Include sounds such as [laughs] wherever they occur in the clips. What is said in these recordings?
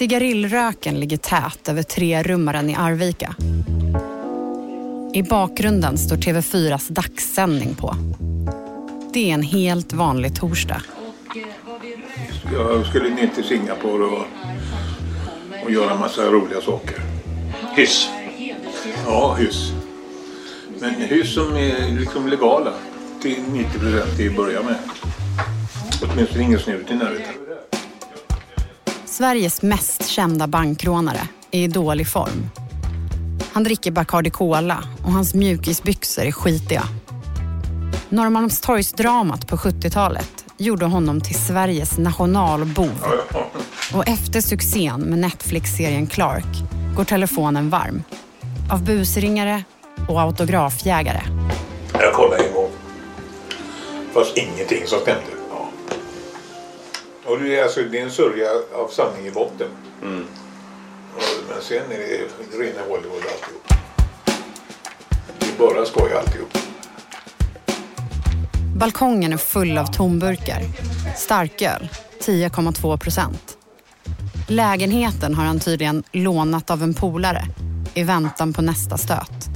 Cigarillröken ligger tät över trerummaren i Arvika. I bakgrunden står TV4s dagssändning på. Det är en helt vanlig torsdag. Jag skulle ner till Singapore och, och göra massa roliga saker. Hyss. Ja, hyss. Men hyss som är liksom legala till 90 procent till att börja med. Åtminstone ingen snut i närheten. Sveriges mest kända bankrånare är i dålig form. Han dricker Bacardi Cola och hans mjukisbyxor är skitiga. Norrmalmstorgsdramat på 70-talet gjorde honom till Sveriges nationalbov. Och efter succén med Netflix-serien Clark går telefonen varm. Av busringare och autografjägare. Jag kollade en gång. Det fanns ingenting som stämde. Och det är, alltså, det är en sörja av sanning i botten. Och, men sen är det rena Hollywood alltihop. Det är bara skoj alltihop. Balkongen är full av tomburkar. Starköl, 10,2 procent. Lägenheten har han tydligen lånat av en polare i väntan på nästa stöt.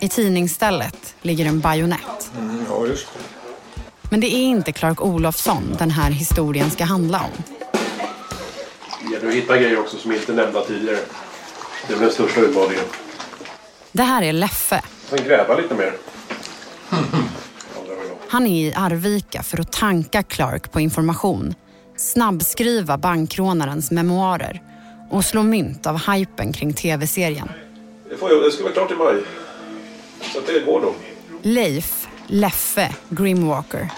I tidningsstället ligger en bajonett. Mm, ja, just det. Men det är inte Clark Olofsson den här historien ska handla om. Det gäller att hitta grejer också som inte nämnda tidigare. Det är väl den största utmaningen. Det här är Leffe. Sen gräva lite mer. [laughs] Han är i Arvika för att tanka Clark på information, snabbskriva bankrånarens memoarer och slå mynt av hypen kring tv-serien. Det, jag, ska vara klart i maj. Så det går nog. Leif, Leffe, Grimwalker.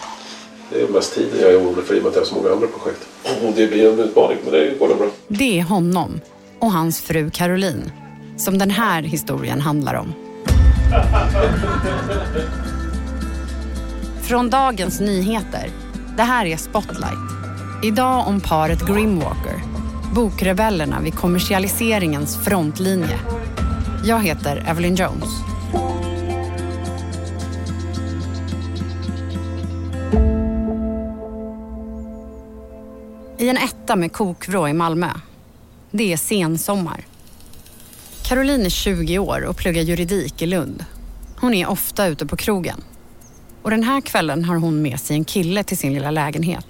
Det är mest tiden jag är orolig för i och med att jag har så många andra projekt. Och det blir en utmaning, men det går nog bra. Det är honom och hans fru Caroline som den här historien handlar om. [laughs] Från dagens nyheter. Det här är Spotlight. Idag om paret Grimwalker. Bokrebellerna vid kommersialiseringens frontlinje. Jag heter Evelyn Jones. I en etta med kokvrå i Malmö. Det är sensommar. Caroline är 20 år och pluggar juridik i Lund. Hon är ofta ute på krogen. Och den här kvällen har hon med sig en kille till sin lilla lägenhet.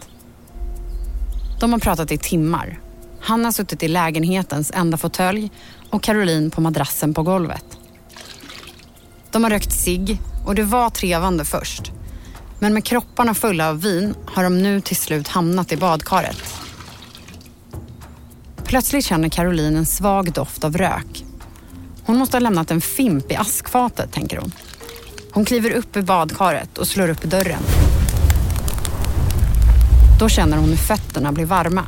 De har pratat i timmar. Han har suttit i lägenhetens enda fåtölj och Caroline på madrassen på golvet. De har rökt cigg och det var trevande först. Men med kropparna fulla av vin har de nu till slut hamnat i badkaret. Plötsligt känner Caroline en svag doft av rök. Hon måste ha lämnat en fimp i askfatet, tänker hon. Hon kliver upp i badkaret och slår upp dörren. Då känner hon hur fötterna blir varma.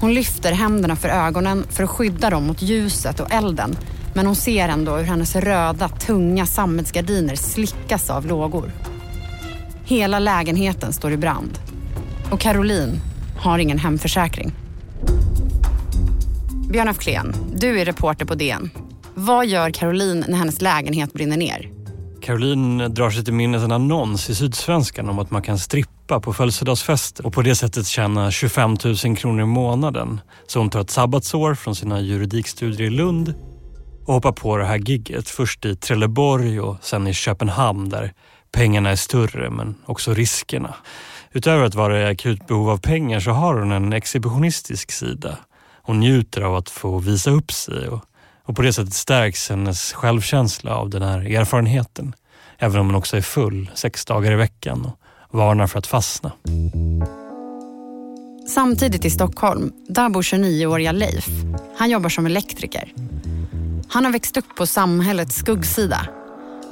Hon lyfter händerna för ögonen för att skydda dem mot ljuset och elden. Men hon ser ändå hur hennes röda, tunga sammetsgardiner slickas av lågor. Hela lägenheten står i brand. Och Caroline har ingen hemförsäkring. Björn af Kleen, du är reporter på DN. Vad gör Caroline när hennes lägenhet brinner ner? Caroline drar sig till minnes en annons i Sydsvenskan om att man kan strippa på födelsedagsfester och på det sättet tjäna 25 000 kronor i månaden. Så hon tar ett sabbatsår från sina juridikstudier i Lund och hoppar på det här gigget. Först i Trelleborg och sen i Köpenhamn där pengarna är större men också riskerna. Utöver att vara i akut behov av pengar så har hon en exhibitionistisk sida. Hon njuter av att få visa upp sig och, och på det sättet stärks hennes självkänsla av den här erfarenheten. Även om hon också är full sex dagar i veckan och varnar för att fastna. Samtidigt i Stockholm, där bor 29-åriga Leif. Han jobbar som elektriker. Han har växt upp på samhällets skuggsida.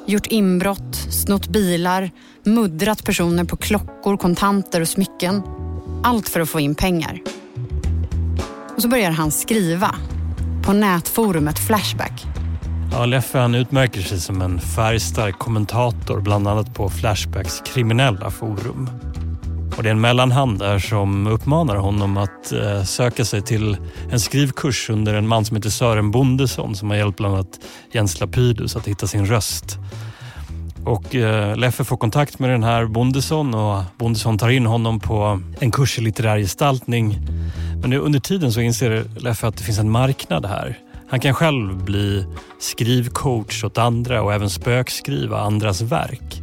Gjort inbrott, snott bilar, muddrat personer på klockor, kontanter och smycken. Allt för att få in pengar. Och så börjar han skriva på nätforumet Flashback. Ja, Leffe han utmärker sig som en färgstark kommentator bland annat på Flashbacks kriminella forum. Och det är en mellanhand där som uppmanar honom att eh, söka sig till en skrivkurs under en man som heter Sören Bondesson som har hjälpt bland annat Jens Lapidus att hitta sin röst. Och eh, Leffe får kontakt med den här Bondesson och Bondesson tar in honom på en kurs i litterär gestaltning Men under tiden så inser Leffe att det finns en marknad här. Han kan själv bli skrivcoach åt andra och även spökskriva andras verk.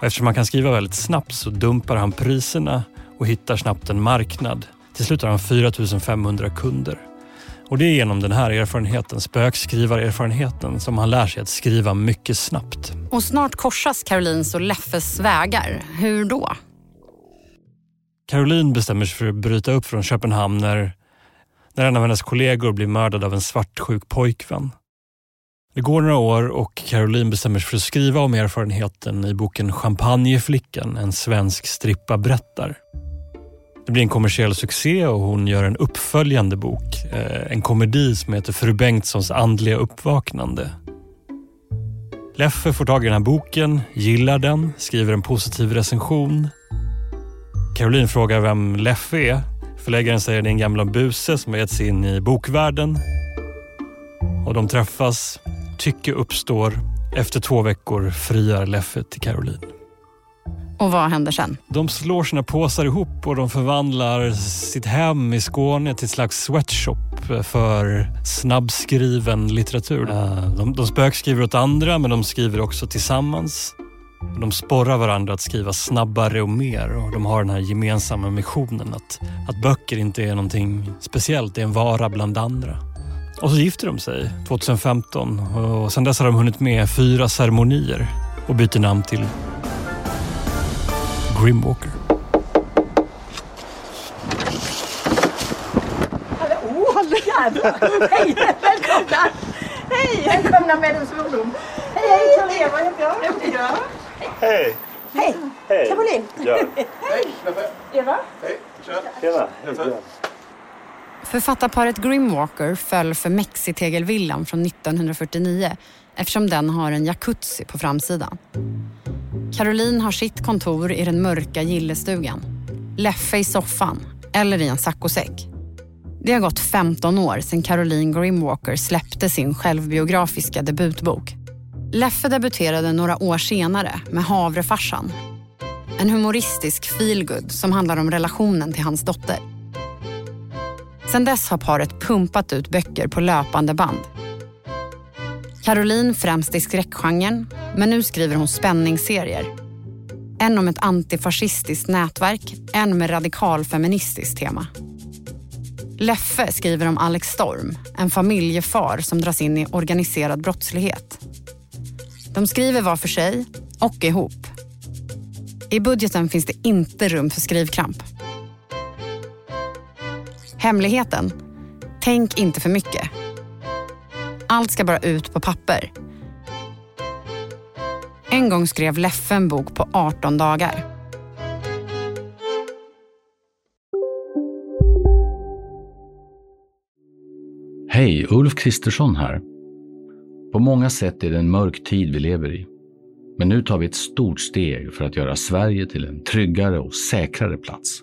Och eftersom han kan skriva väldigt snabbt så dumpar han priserna och hittar snabbt en marknad. Till slut har han 4500 kunder. Och det är genom den här erfarenheten, spökskrivarerfarenheten, som han lär sig att skriva mycket snabbt. Och snart korsas Carolins och Leffes vägar. Hur då? Caroline bestämmer sig för att bryta upp från Köpenhamn när, när en av hennes kollegor blir mördad av en svartsjuk pojkvän. Det går några år och Caroline bestämmer sig för att skriva om erfarenheten i boken Champagneflickan, en svensk strippa berättar. Det blir en kommersiell succé och hon gör en uppföljande bok. Eh, en komedi som heter Fru Bengtssons andliga uppvaknande. Leffe får tag i den här boken, gillar den, skriver en positiv recension. Caroline frågar vem Leffe är. Förläggaren säger att det är en gamla buse som har gett sig in i bokvärlden. Och de träffas, tycke uppstår. Efter två veckor friar Leffe till Caroline. Och vad händer sen? De slår sina påsar ihop och de förvandlar sitt hem i Skåne till ett slags sweatshop för snabbskriven litteratur. De, de spökskriver åt andra men de skriver också tillsammans. De sporrar varandra att skriva snabbare och mer och de har den här gemensamma missionen att, att böcker inte är någonting speciellt, det är en vara bland andra. Och så gifter de sig 2015 och sedan dess har de hunnit med fyra ceremonier och byter namn till Grimwalker. Oh, jävlar! Hej, välkomna! Hej! Välkomna med en svordom. Hej, hej, Caroline, vad heter jag? Hej! Hej, Hej! Caroline. Ja. Hej. Eva? Hej, tja. Tjena! Författarparet Grimwalker föll för Mexitegelvillan från 1949 eftersom den har en jacuzzi på framsidan. Caroline har sitt kontor i den mörka gillestugan. Leffe i soffan eller i en saccosäck. Det har gått 15 år sedan Caroline Grimwalker släppte sin självbiografiska debutbok. Leffe debuterade några år senare med Havrefarsan. En humoristisk feelgood som handlar om relationen till hans dotter. Sedan dess har paret pumpat ut böcker på löpande band. Caroline främst i skräckgenren, men nu skriver hon spänningsserier. En om ett antifascistiskt nätverk, en med radikalfeministiskt tema. Leffe skriver om Alex Storm, en familjefar som dras in i organiserad brottslighet. De skriver var för sig och ihop. I budgeten finns det inte rum för skrivkramp. Hemligheten? Tänk inte för mycket. Allt ska bara ut på papper. En gång skrev Leffe en bok på 18 dagar. Hej, Ulf Kristersson här. På många sätt är det en mörk tid vi lever i. Men nu tar vi ett stort steg för att göra Sverige till en tryggare och säkrare plats.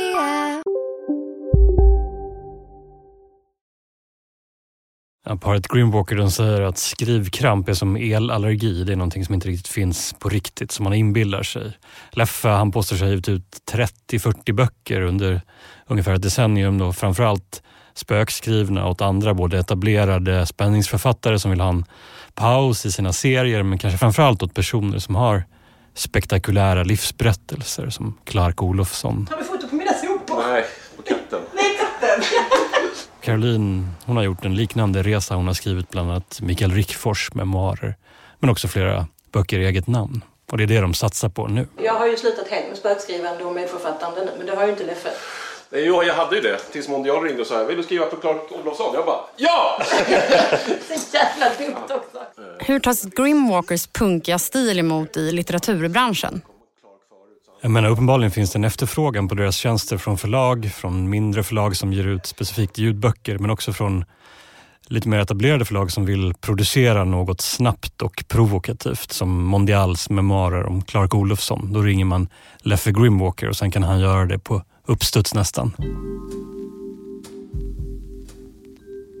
Paret Greenwalker de säger att skrivkramp är som elallergi. Det är någonting som inte riktigt finns på riktigt, som man inbillar sig. Leffe han påstår sig ha gett ut 30-40 böcker under ungefär ett decennium. Då, framförallt spökskrivna åt andra, både etablerade spänningsförfattare som vill ha en paus i sina serier, men kanske framförallt åt personer som har spektakulära livsberättelser som Clark Olofsson. Har du foto på mina sopor? Nej, på katten. Nej, katten! Caroline hon har gjort en liknande resa. Hon har skrivit bland annat Mikael Rickfors memoarer, men också flera böcker i eget namn. Och det är det de satsar på nu. Jag har ju slutat helt med spökskrivande och medförfattande nu, men det har ju inte Leffe. Nej, jo, jag hade ju det tills Mondial ringde och sa vill du skriva för Clark Olofsson? Jag bara ja! [laughs] Så jävla dumt också. Hur tas Grimwalkers punkiga stil emot i litteraturbranschen? Jag menar, uppenbarligen finns det en efterfrågan på deras tjänster från förlag, från mindre förlag som ger ut specifikt ljudböcker, men också från lite mer etablerade förlag som vill producera något snabbt och provokativt som Mondials memoarer om Clark Olofsson. Då ringer man Leffe Grimwalker och sen kan han göra det på uppstuds nästan.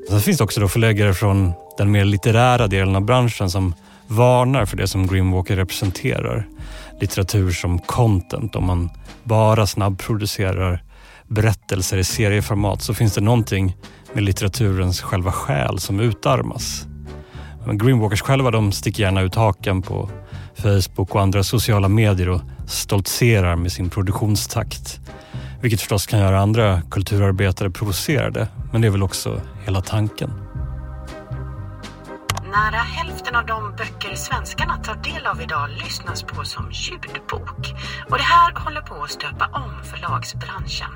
Sen finns det också då förläggare från den mer litterära delen av branschen som varnar för det som Grimwalker representerar. Litteratur som content. Om man bara snabbproducerar berättelser i serieformat så finns det någonting med litteraturens själva själ som utarmas. Men Greenwalkers själva de sticker gärna ut haken på Facebook och andra sociala medier och stoltserar med sin produktionstakt. Vilket förstås kan göra andra kulturarbetare provocerade, men det är väl också hela tanken. Nära hälften av de böcker svenskarna tar del av idag lyssnas på som ljudbok. Och det här håller på att stöpa om förlagsbranschen.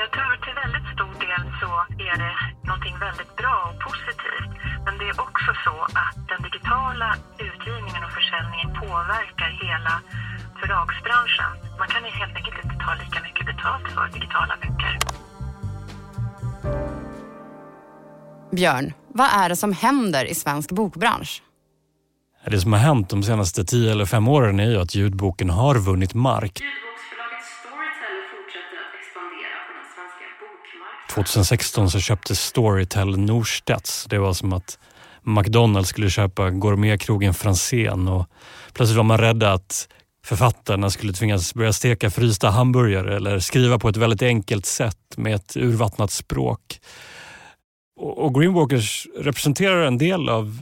Jag tror till väldigt stor del så är det någonting väldigt bra och positivt. Men det är också så att den digitala utgivningen och försäljningen påverkar hela förlagsbranschen. Man kan helt enkelt inte ta lika mycket betalt för digitala böcker. Björn, vad är det som händer i svensk bokbransch? Det som har hänt de senaste tio eller fem åren är ju att ljudboken har vunnit mark. 2016 så köpte Storytel Norstedts. Det var som att McDonalds skulle köpa gourmetkrogen Franzén och plötsligt var man rädda att författarna skulle tvingas börja steka frysta hamburgare eller skriva på ett väldigt enkelt sätt med ett urvattnat språk. Och Greenwalkers representerar en del av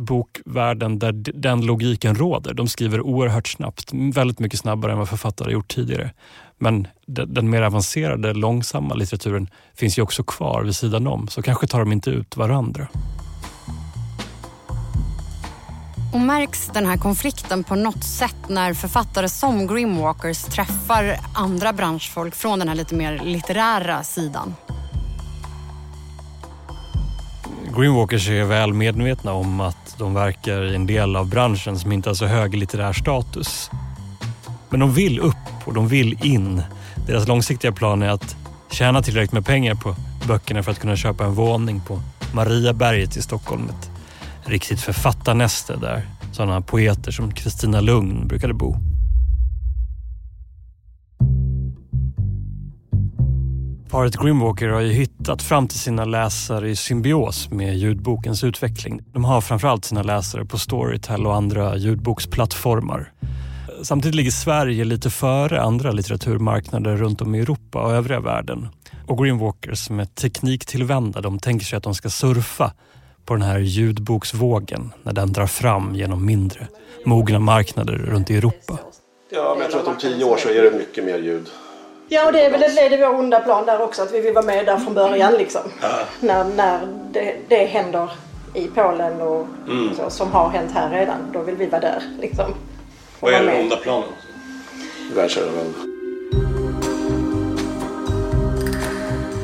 bokvärlden där den logiken råder. De skriver oerhört snabbt, väldigt mycket snabbare än vad författare gjort tidigare. Men den mer avancerade, långsamma litteraturen finns ju också kvar vid sidan om, så kanske tar de inte ut varandra. Och märks den här konflikten på något sätt när författare som Grimwalkers träffar andra branschfolk från den här lite mer litterära sidan? Greenwalkers är väl medvetna om att de verkar i en del av branschen som inte har så hög litterär status. Men de vill upp och de vill in. Deras långsiktiga plan är att tjäna tillräckligt med pengar på böckerna för att kunna köpa en våning på Mariaberget i Stockholm. Ett riktigt författarnäste där sådana poeter som Kristina Lugn brukade bo. Paret Grimwalker har ju hittat fram till sina läsare i symbios med ljudbokens utveckling. De har framförallt sina läsare på Storytel och andra ljudboksplattformar. Samtidigt ligger Sverige lite före andra litteraturmarknader runt om i Europa och övriga världen. Och Greenwalkers som är tekniktillvända, de tänker sig att de ska surfa på den här ljudboksvågen när den drar fram genom mindre mogna marknader runt i Europa. Ja, men jag tror att om tio år så är det mycket mer ljud. Ja, och det är väl ett led i vår onda plan där också, att vi vill vara med där från början liksom. Ja. När, när det, det händer i Polen och mm. så, som har hänt här redan, då vill vi vara där liksom. Vad är den onda planen? Världsherravälde.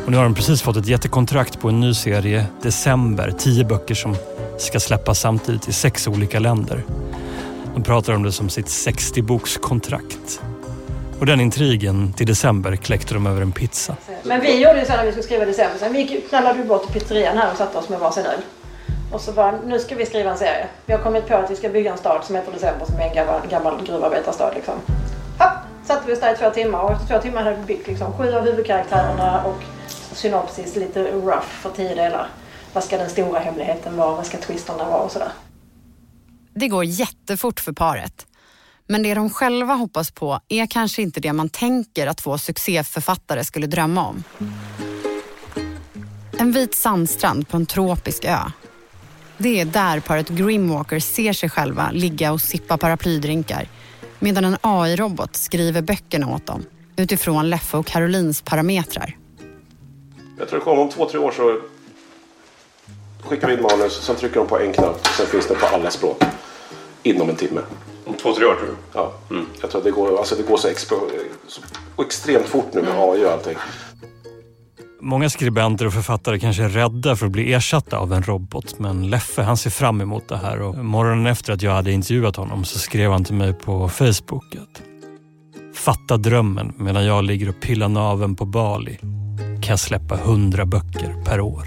Och nu har de precis fått ett jättekontrakt på en ny serie, December. Tio böcker som ska släppas samtidigt i sex olika länder. De pratar om det som sitt 60-bokskontrakt. Och den intrigen till december kläckte de över en pizza. Men vi gjorde ju så när vi skulle skriva december. Sen vi knallade bort till pizzerian här och satte oss med varsin öl. Och så bara, nu ska vi skriva en serie. Vi har kommit på att vi ska bygga en stad som heter December som är en gammal, gammal gruvarbetarstad liksom. Hopp, satte vi oss där i två timmar och efter två timmar hade vi byggt liksom sju av huvudkaraktärerna och synopsis lite rough för tio delar. Vad ska den stora hemligheten vara? Vad ska twisterna vara och sådär. Det går jättefort för paret. Men det de själva hoppas på är kanske inte det man tänker att två succéförfattare skulle drömma om. En vit sandstrand på en tropisk ö. Det är där paret Grimwalker ser sig själva ligga och sippa paraplydrinkar medan en AI-robot skriver böckerna åt dem utifrån Leffe och Carolins parametrar. Jag tror det kommer om två, tre år så skickar vi in manus, sen trycker de på en knapp, sen finns det på alla språk inom en timme. Om två, tre år tror du? Ja. Mm. Jag tror att det går, alltså det går så, expo, så extremt fort nu med AI och allting. Många skribenter och författare kanske är rädda för att bli ersatta av en robot men Leffe han ser fram emot det här och morgonen efter att jag hade intervjuat honom så skrev han till mig på Facebook att Fatta drömmen medan jag ligger och pillar naven på Bali kan jag släppa hundra böcker per år.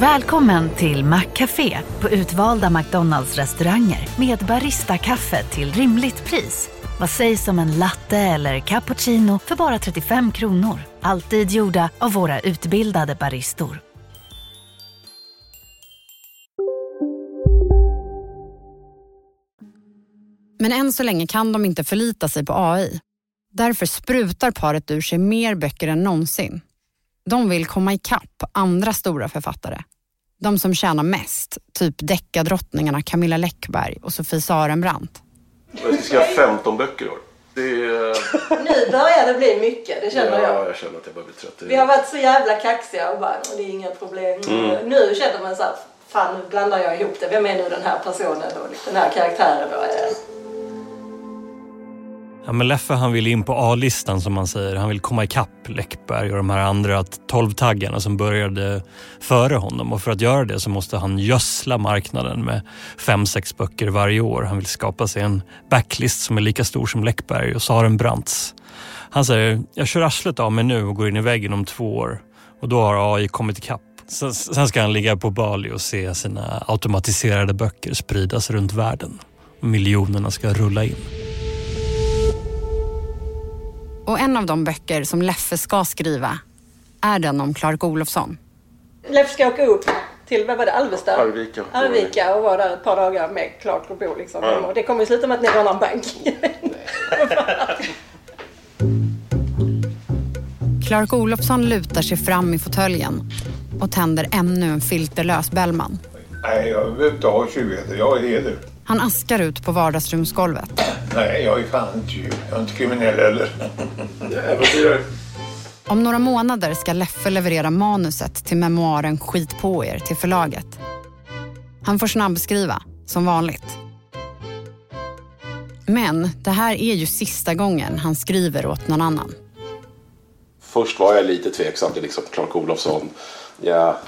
Välkommen till Maccafé på utvalda McDonalds restauranger med Baristakaffe till rimligt pris. Vad sägs om en latte eller cappuccino för bara 35 kronor? Alltid gjorda av våra utbildade baristor. Men än så länge kan de inte förlita sig på AI. Därför sprutar paret ur sig mer böcker än någonsin. De vill komma ikapp andra stora författare. De som tjänar mest, typ deckardrottningarna Camilla Läckberg och Sofie Sarenbrant. Jag ska skriva 15 böcker i år. Det är... Nu börjar det bli mycket, det känner ja, jag. jag känner att jag börjar bli trött. Vi har varit så jävla kaxiga och bara, och det är inga problem. Mm. Nu känner man så här, fan nu blandar jag ihop det. Vem är nu den här personen och den här karaktären då? Ja, men Leffe han vill in på A-listan som man säger. Han vill komma ikapp Läckberg och de här andra 12-taggarna som började före honom. Och för att göra det så måste han gödsla marknaden med fem, sex böcker varje år. Han vill skapa sig en backlist som är lika stor som Läckberg och Sarenbrants. Han säger, jag kör arslet av mig nu och går in i väggen om två år. Och då har AI kommit ikapp. Sen ska han ligga på Bali och se sina automatiserade böcker spridas runt världen. Miljonerna ska rulla in. Och en av de böcker som Leffe ska skriva är den om Clark Olofsson. Leif ska åka upp till, vad var det, Alvesta? Arvika. Arvika och vara där ett par dagar med Clark och bo liksom. Ja. Och det kommer ju sluta med att ni rånar en bank. Clark Olofsson lutar sig fram i fåtöljen och tänder ännu en filterlös Bellman. Nej, jag behöver inte ha tjuvheter. Jag är heder. Han askar ut på vardagsrumsgolvet. Nej, jag är fan inte. Jag är inte kriminell heller. Äventyrare. Om några månader ska Leffe leverera manuset till memoaren Skit på er till förlaget. Han får snabbskriva, som vanligt. Men det här är ju sista gången han skriver åt någon annan. Först var jag lite tveksam till liksom Clark Olofsson. Ja,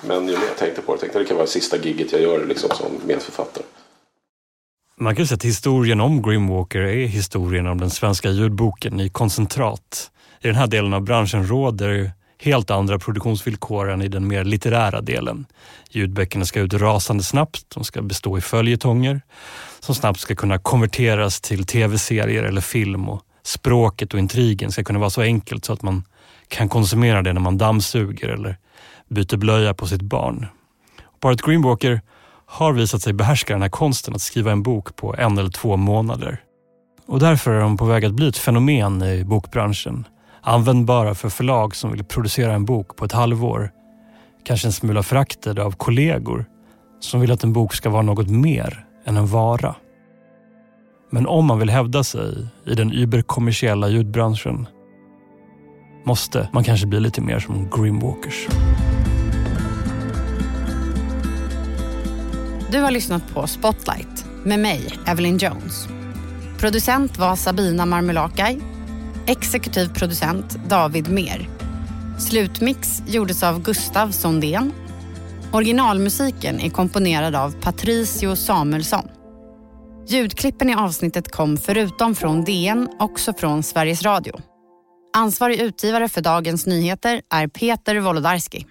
men ju mer jag tänkte på det tänkte det kan vara sista gigget jag gör liksom som medförfattare. Man kan säga att historien om Grimwalker är historien om den svenska ljudboken i koncentrat. I den här delen av branschen råder helt andra produktionsvillkor än i den mer litterära delen. Ljudböckerna ska ut rasande snabbt, de ska bestå i följetonger som snabbt ska kunna konverteras till tv-serier eller film och språket och intrigen ska kunna vara så enkelt så att man kan konsumera det när man dammsuger eller byter blöja på sitt barn. Paret Greenwalker har visat sig behärska den här konsten att skriva en bok på en eller två månader. Och därför är de på väg att bli ett fenomen i bokbranschen. Användbara för förlag som vill producera en bok på ett halvår. Kanske en smula föraktade av kollegor som vill att en bok ska vara något mer än en vara. Men om man vill hävda sig i den überkommersiella ljudbranschen måste man kanske bli lite mer som Grimwalkers. Du har lyssnat på Spotlight med mig, Evelyn Jones. Producent var Sabina Marmelakai. Exekutiv producent David Mer. Slutmix gjordes av Gustav Sondén. Originalmusiken är komponerad av Patricio Samuelsson. Ljudklippen i avsnittet kom förutom från DN också från Sveriges Radio. Ansvarig utgivare för Dagens Nyheter är Peter Wolodarski.